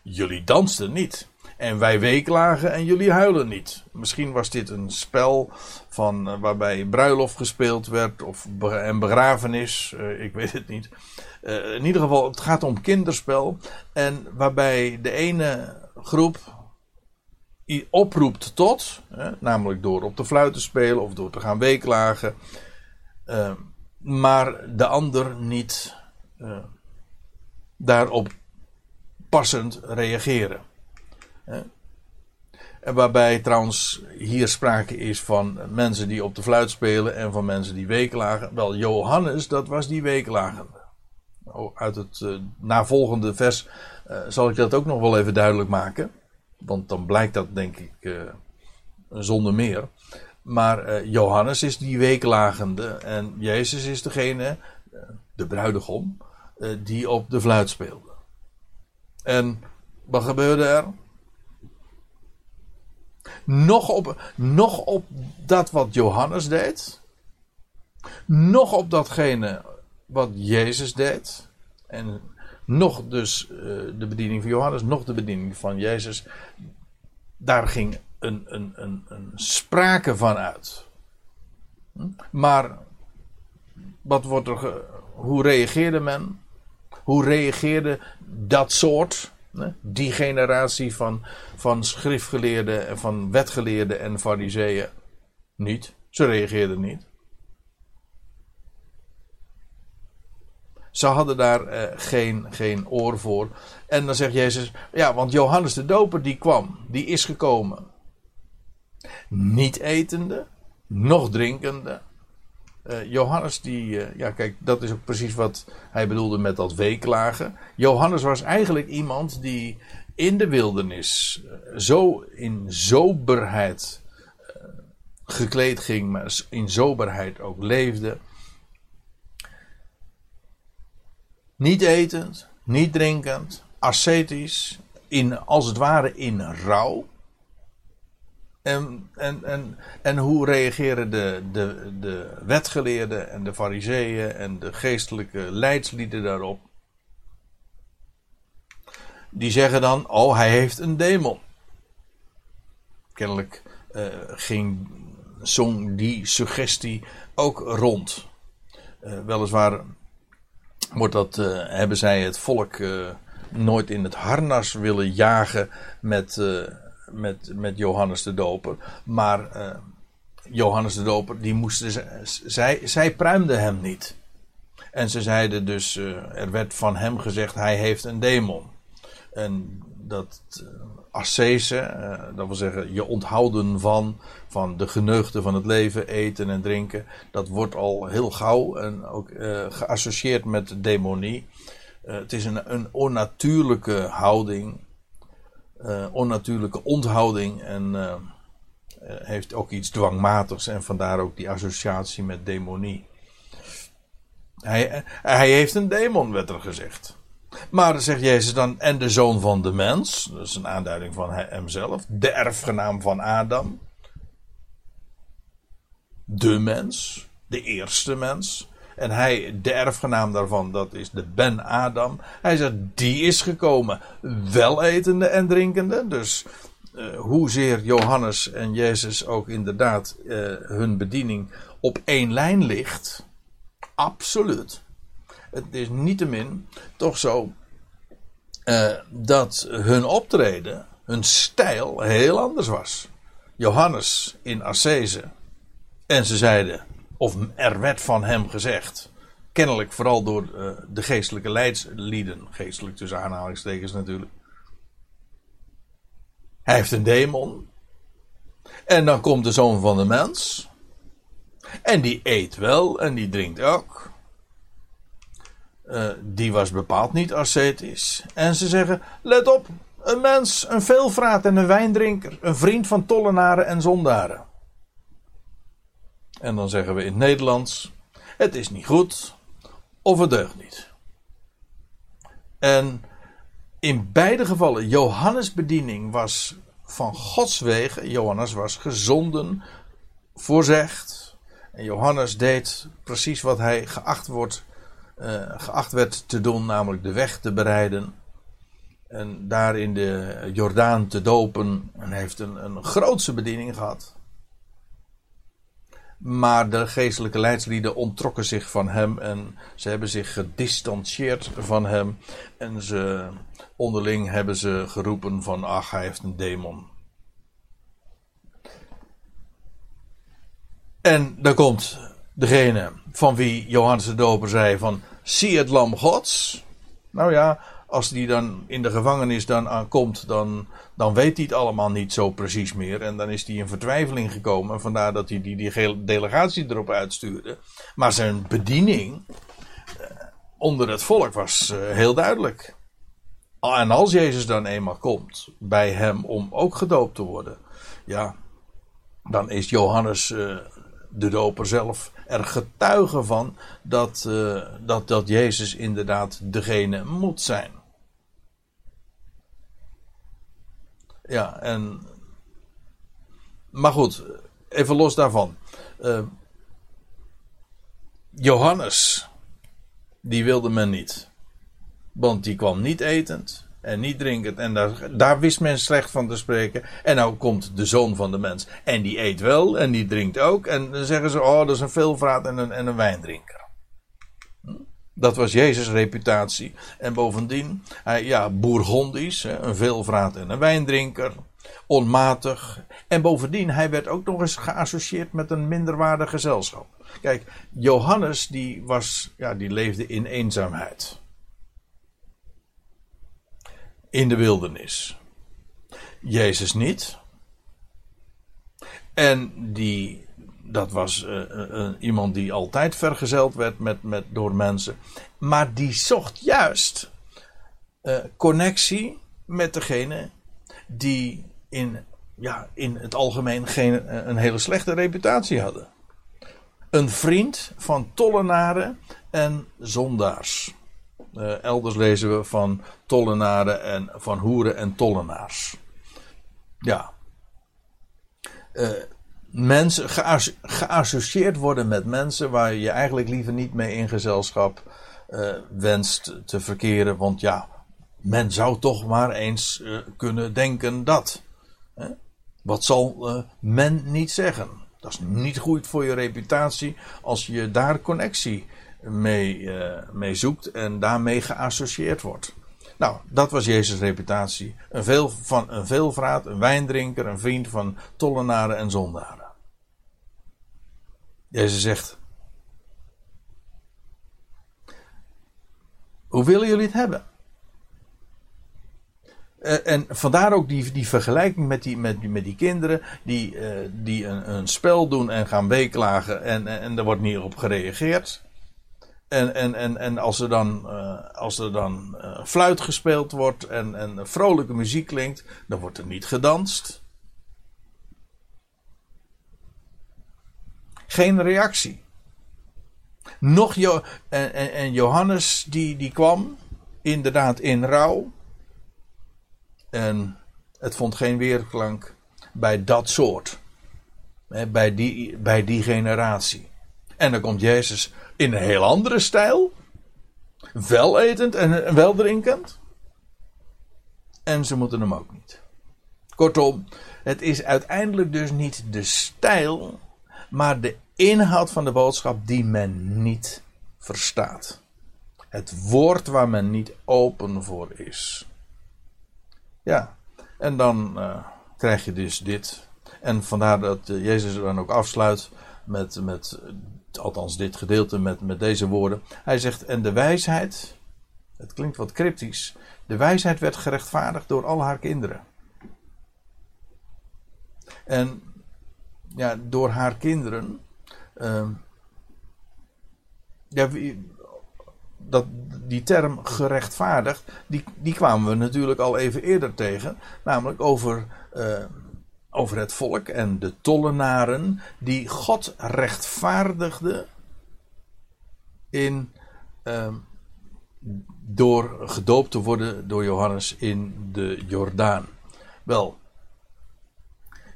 Jullie dansten niet. En wij weeklagen en jullie huilen niet. Misschien was dit een spel van, uh, waarbij bruiloft gespeeld werd of en begrafenis. Uh, ik weet het niet. Uh, in ieder geval, het gaat om kinderspel. En waarbij de ene groep oproept tot, namelijk door op de fluit te spelen of door te gaan weeklagen, maar de ander niet daarop passend reageren. En waarbij trouwens hier sprake is van mensen die op de fluit spelen en van mensen die weeklagen. Wel, Johannes, dat was die weeklagende. Oh, uit het uh, navolgende vers zal ik dat ook nog wel even duidelijk maken. Want dan blijkt dat denk ik uh, zonder meer. Maar Johannes is die weeklagende en Jezus is degene, de bruidegom, die op de fluit speelde. En wat gebeurde er? Nog op, nog op dat wat Johannes deed. Nog op datgene wat Jezus deed. En nog dus uh, de bediening van Johannes, nog de bediening van Jezus. Daar ging een, een, een, een sprake van uit. Maar wat wordt er hoe reageerde men? Hoe reageerde dat soort, die generatie van, van schriftgeleerden en van wetgeleerden en fariseeën? Niet. Ze reageerden niet. Ze hadden daar uh, geen, geen oor voor. En dan zegt Jezus, ja, want Johannes de Doper die kwam, die is gekomen. Niet etende, nog drinkende. Uh, Johannes die, uh, ja kijk, dat is ook precies wat hij bedoelde met dat weeklagen. Johannes was eigenlijk iemand die in de wildernis zo in soberheid gekleed ging, maar in soberheid ook leefde. Niet etend, niet drinkend, ascetisch, in, als het ware in rouw. En, en, en, en hoe reageren de, de, de wetgeleerden en de fariseeën en de geestelijke leidslieden daarop? Die zeggen dan, oh hij heeft een demon. Kennelijk uh, ging, zong die suggestie ook rond. Uh, weliswaar wordt dat, uh, hebben zij het volk nooit in het harnas willen jagen met, met, met Johannes de Doper. Maar Johannes de Doper, die moesten, zij, zij pruimden hem niet. En ze zeiden dus, uh, er werd van hem gezegd, hij heeft een demon. En dat uh, ascese, uh, dat wil zeggen je onthouden van, van de geneugten van het leven, eten en drinken, dat wordt al heel gauw en ook geassocieerd met demonie. het is een, een onnatuurlijke houding, onnatuurlijke onthouding en heeft ook iets dwangmatigs en vandaar ook die associatie met demonie. Hij, hij heeft een demon, werd er gezegd. Maar zegt Jezus dan, en de zoon van de mens, dat is een aanduiding van hemzelf, de erfgenaam van Adam. De mens, de eerste mens. En hij, de erfgenaam daarvan, dat is de Ben Adam. Hij zegt, die is gekomen, wel etende en drinkende. Dus uh, hoezeer Johannes en Jezus ook inderdaad uh, hun bediening op één lijn ligt Absoluut. Het is niettemin toch zo uh, dat hun optreden, hun stijl heel anders was. Johannes in Assese. En ze zeiden, of er werd van hem gezegd, kennelijk vooral door uh, de geestelijke leidslieden, geestelijk tussen aanhalingstekens natuurlijk. Hij heeft een demon. En dan komt de zoon van de mens. En die eet wel en die drinkt ook. Uh, die was bepaald niet ascetisch. En ze zeggen: let op, een mens, een veelvraat en een wijndrinker, een vriend van tollenaren en zondaren. En dan zeggen we in het Nederlands: het is niet goed of het deugt niet. En in beide gevallen, Johannes' bediening was van Gods wegen. Johannes was gezonden, voorzegd, en Johannes deed precies wat hij geacht, wordt, uh, geacht werd te doen, namelijk de weg te bereiden. En daar in de Jordaan te dopen. En heeft een, een grootse bediening gehad. Maar de geestelijke leidslieden onttrokken zich van hem en ze hebben zich gedistanceerd van hem. En ze, onderling hebben ze geroepen van ach, hij heeft een demon. En dan komt degene van wie Johannes de Doper zei van zie het lam gods. Nou ja, als die dan in de gevangenis dan aankomt, dan, dan weet hij het allemaal niet zo precies meer. En dan is hij in vertwijfeling gekomen. Vandaar dat hij die, die delegatie erop uitstuurde. Maar zijn bediening eh, onder het volk was eh, heel duidelijk. En als Jezus dan eenmaal komt bij hem om ook gedoopt te worden, ja, dan is Johannes uh, de doper zelf er getuige van dat, dat, dat Jezus inderdaad degene moet zijn. Ja, en. Maar goed, even los daarvan. Uh, Johannes, die wilde men niet. Want die kwam niet etend en niet drinkend. En daar, daar wist men slecht van te spreken. En nou komt de zoon van de mens. En die eet wel en die drinkt ook. En dan zeggen ze: Oh, dat is een veelvraat en een, en een wijndrinker. Dat was Jezus' reputatie. En bovendien, hij, ja, bourgondisch, een veelvraat en een wijndrinker. Onmatig. En bovendien, hij werd ook nog eens geassocieerd met een minderwaardig gezelschap. Kijk, Johannes, die, was, ja, die leefde in eenzaamheid in de wildernis. Jezus niet. En die, dat was uh, iemand die altijd vergezeld werd met, met, door mensen. Maar die zocht juist connectie met degene die in, ja, in het algemeen geen, een hele slechte reputatie hadden. Een vriend van tollenaren en zondaars. Elders lezen we van tollenaren en van hoeren en tollenaars. Ja. Mensen geassocieerd worden met mensen waar je eigenlijk liever niet mee in gezelschap uh, wenst te verkeren. Want ja, men zou toch maar eens kunnen denken dat. Hè? Wat zal men niet zeggen? Dat is niet goed voor je reputatie als je daar connectie mee, mee zoekt en daarmee geassocieerd wordt. Nou, dat was Jezus' reputatie. Een, veel, van, een veelvraat, een wijndrinker, een vriend van tollenaren en zondaren. Jezus zegt: Hoe willen jullie het hebben? Uh, en vandaar ook die, die vergelijking met die, met, met die kinderen die, uh, die een, een, spel doen en gaan weeklagen en, en, er wordt niet op gereageerd. En, en, en, en als er dan, uh, als er dan fluit gespeeld wordt en, en vrolijke muziek klinkt, dan wordt er niet gedanst. Geen reactie. Nog jo en, en, Johannes die, die kwam inderdaad in rouw. En het vond geen weerklank bij dat soort. Bij die, bij die generatie. En dan komt Jezus in een heel andere stijl. Wel etend en wel drinkend. En ze moeten hem ook niet. Kortom, het is uiteindelijk dus niet de stijl, maar de inhoud van de boodschap die men niet verstaat. Het woord waar men niet open voor is. Ja, en dan uh, krijg je dus dit. En vandaar dat uh, Jezus dan ook afsluit met, met althans dit gedeelte, met, met deze woorden. Hij zegt, en de wijsheid, het klinkt wat cryptisch, de wijsheid werd gerechtvaardigd door al haar kinderen. En ja, door haar kinderen. Uh, ja, dat, die term gerechtvaardigd, die, die kwamen we natuurlijk al even eerder tegen. Namelijk over, uh, over het volk en de tollenaren die God rechtvaardigde in, uh, door gedoopt te worden door Johannes in de Jordaan. Wel,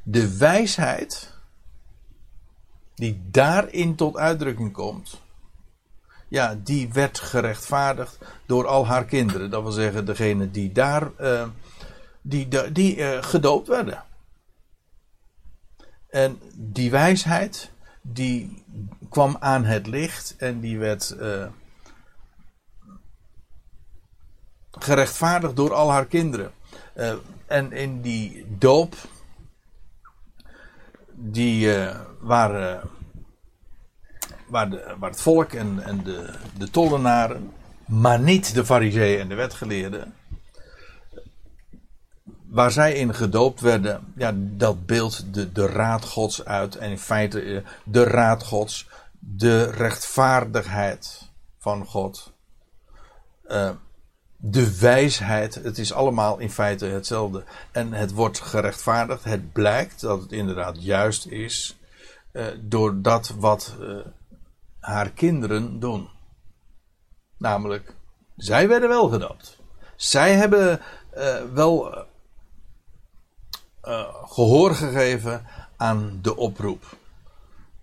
de wijsheid die daarin tot uitdrukking komt ja, die werd gerechtvaardigd door al haar kinderen. Dat wil zeggen, degene die daar uh, die, die uh, gedoopt werden. En die wijsheid, die kwam aan het licht en die werd uh, gerechtvaardigd door al haar kinderen. en in die doop, die waren waar, de, waar het volk en, en de, de tollenaren, maar niet de fariseeën en de wetgeleerden, waar zij in gedoopt werden, ja, dat beeldt de, de raad gods uit. En in feite eh, de raad gods, de rechtvaardigheid van God. De wijsheid, het is allemaal in feite hetzelfde. En het wordt gerechtvaardigd, het blijkt dat het inderdaad juist is. Uh, door dat wat uh, haar kinderen doen. Namelijk, zij werden wel gedoopt. Zij hebben uh, wel gehoor gegeven aan de oproep.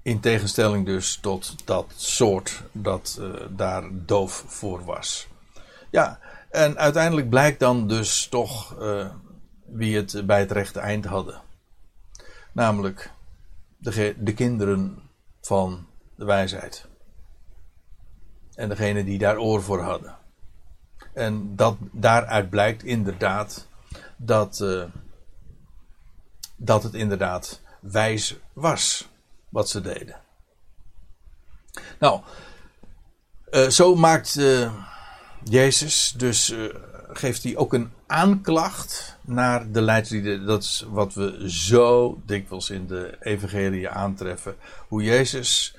In tegenstelling dus tot dat soort dat daar doof voor was. Ja, en uiteindelijk blijkt dan dus toch wie het bij het rechte eind hadden. Namelijk de, de kinderen van de wijsheid. En degene die daar oor voor hadden. En dat, daaruit blijkt inderdaad dat, uh, dat het inderdaad wijs was wat ze deden. Nou, uh, zo maakt Jezus dus geeft hij ook een aanklacht naar de leidslieden. Dat is wat we zo dikwijls in de evangelie aantreffen. Hoe Jezus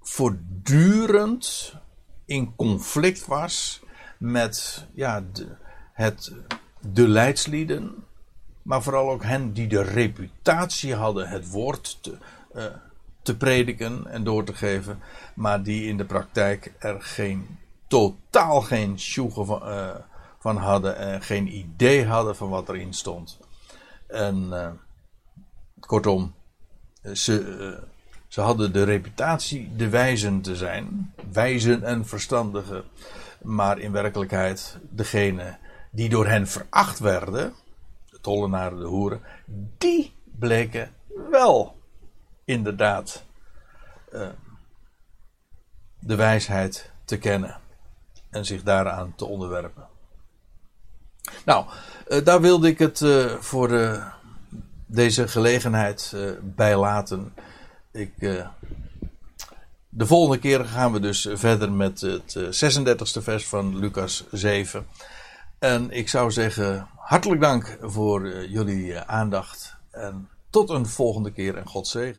voortdurend in conflict was met ja, de, het, de leidslieden, maar vooral ook hen die de reputatie hadden het woord te, uh, te prediken en door te geven, maar die in de praktijk er geen, totaal geen sjoegen van, uh, van hadden en geen idee hadden van wat erin stond. En uh, kortom, ze ze hadden de reputatie de wijzen te zijn, wijzen en verstandigen, maar in werkelijkheid degene die door hen veracht werden, de tollenaren, de hoeren, die bleken wel inderdaad de wijsheid te kennen en zich daaraan te onderwerpen. Nou, uh, daar wilde ik het uh, voor deze gelegenheid bij laten. Ik de volgende keer gaan we dus verder met het 36e vers van Lucas 7. En ik zou zeggen, hartelijk dank voor jullie aandacht. En tot een volgende keer en God zegen.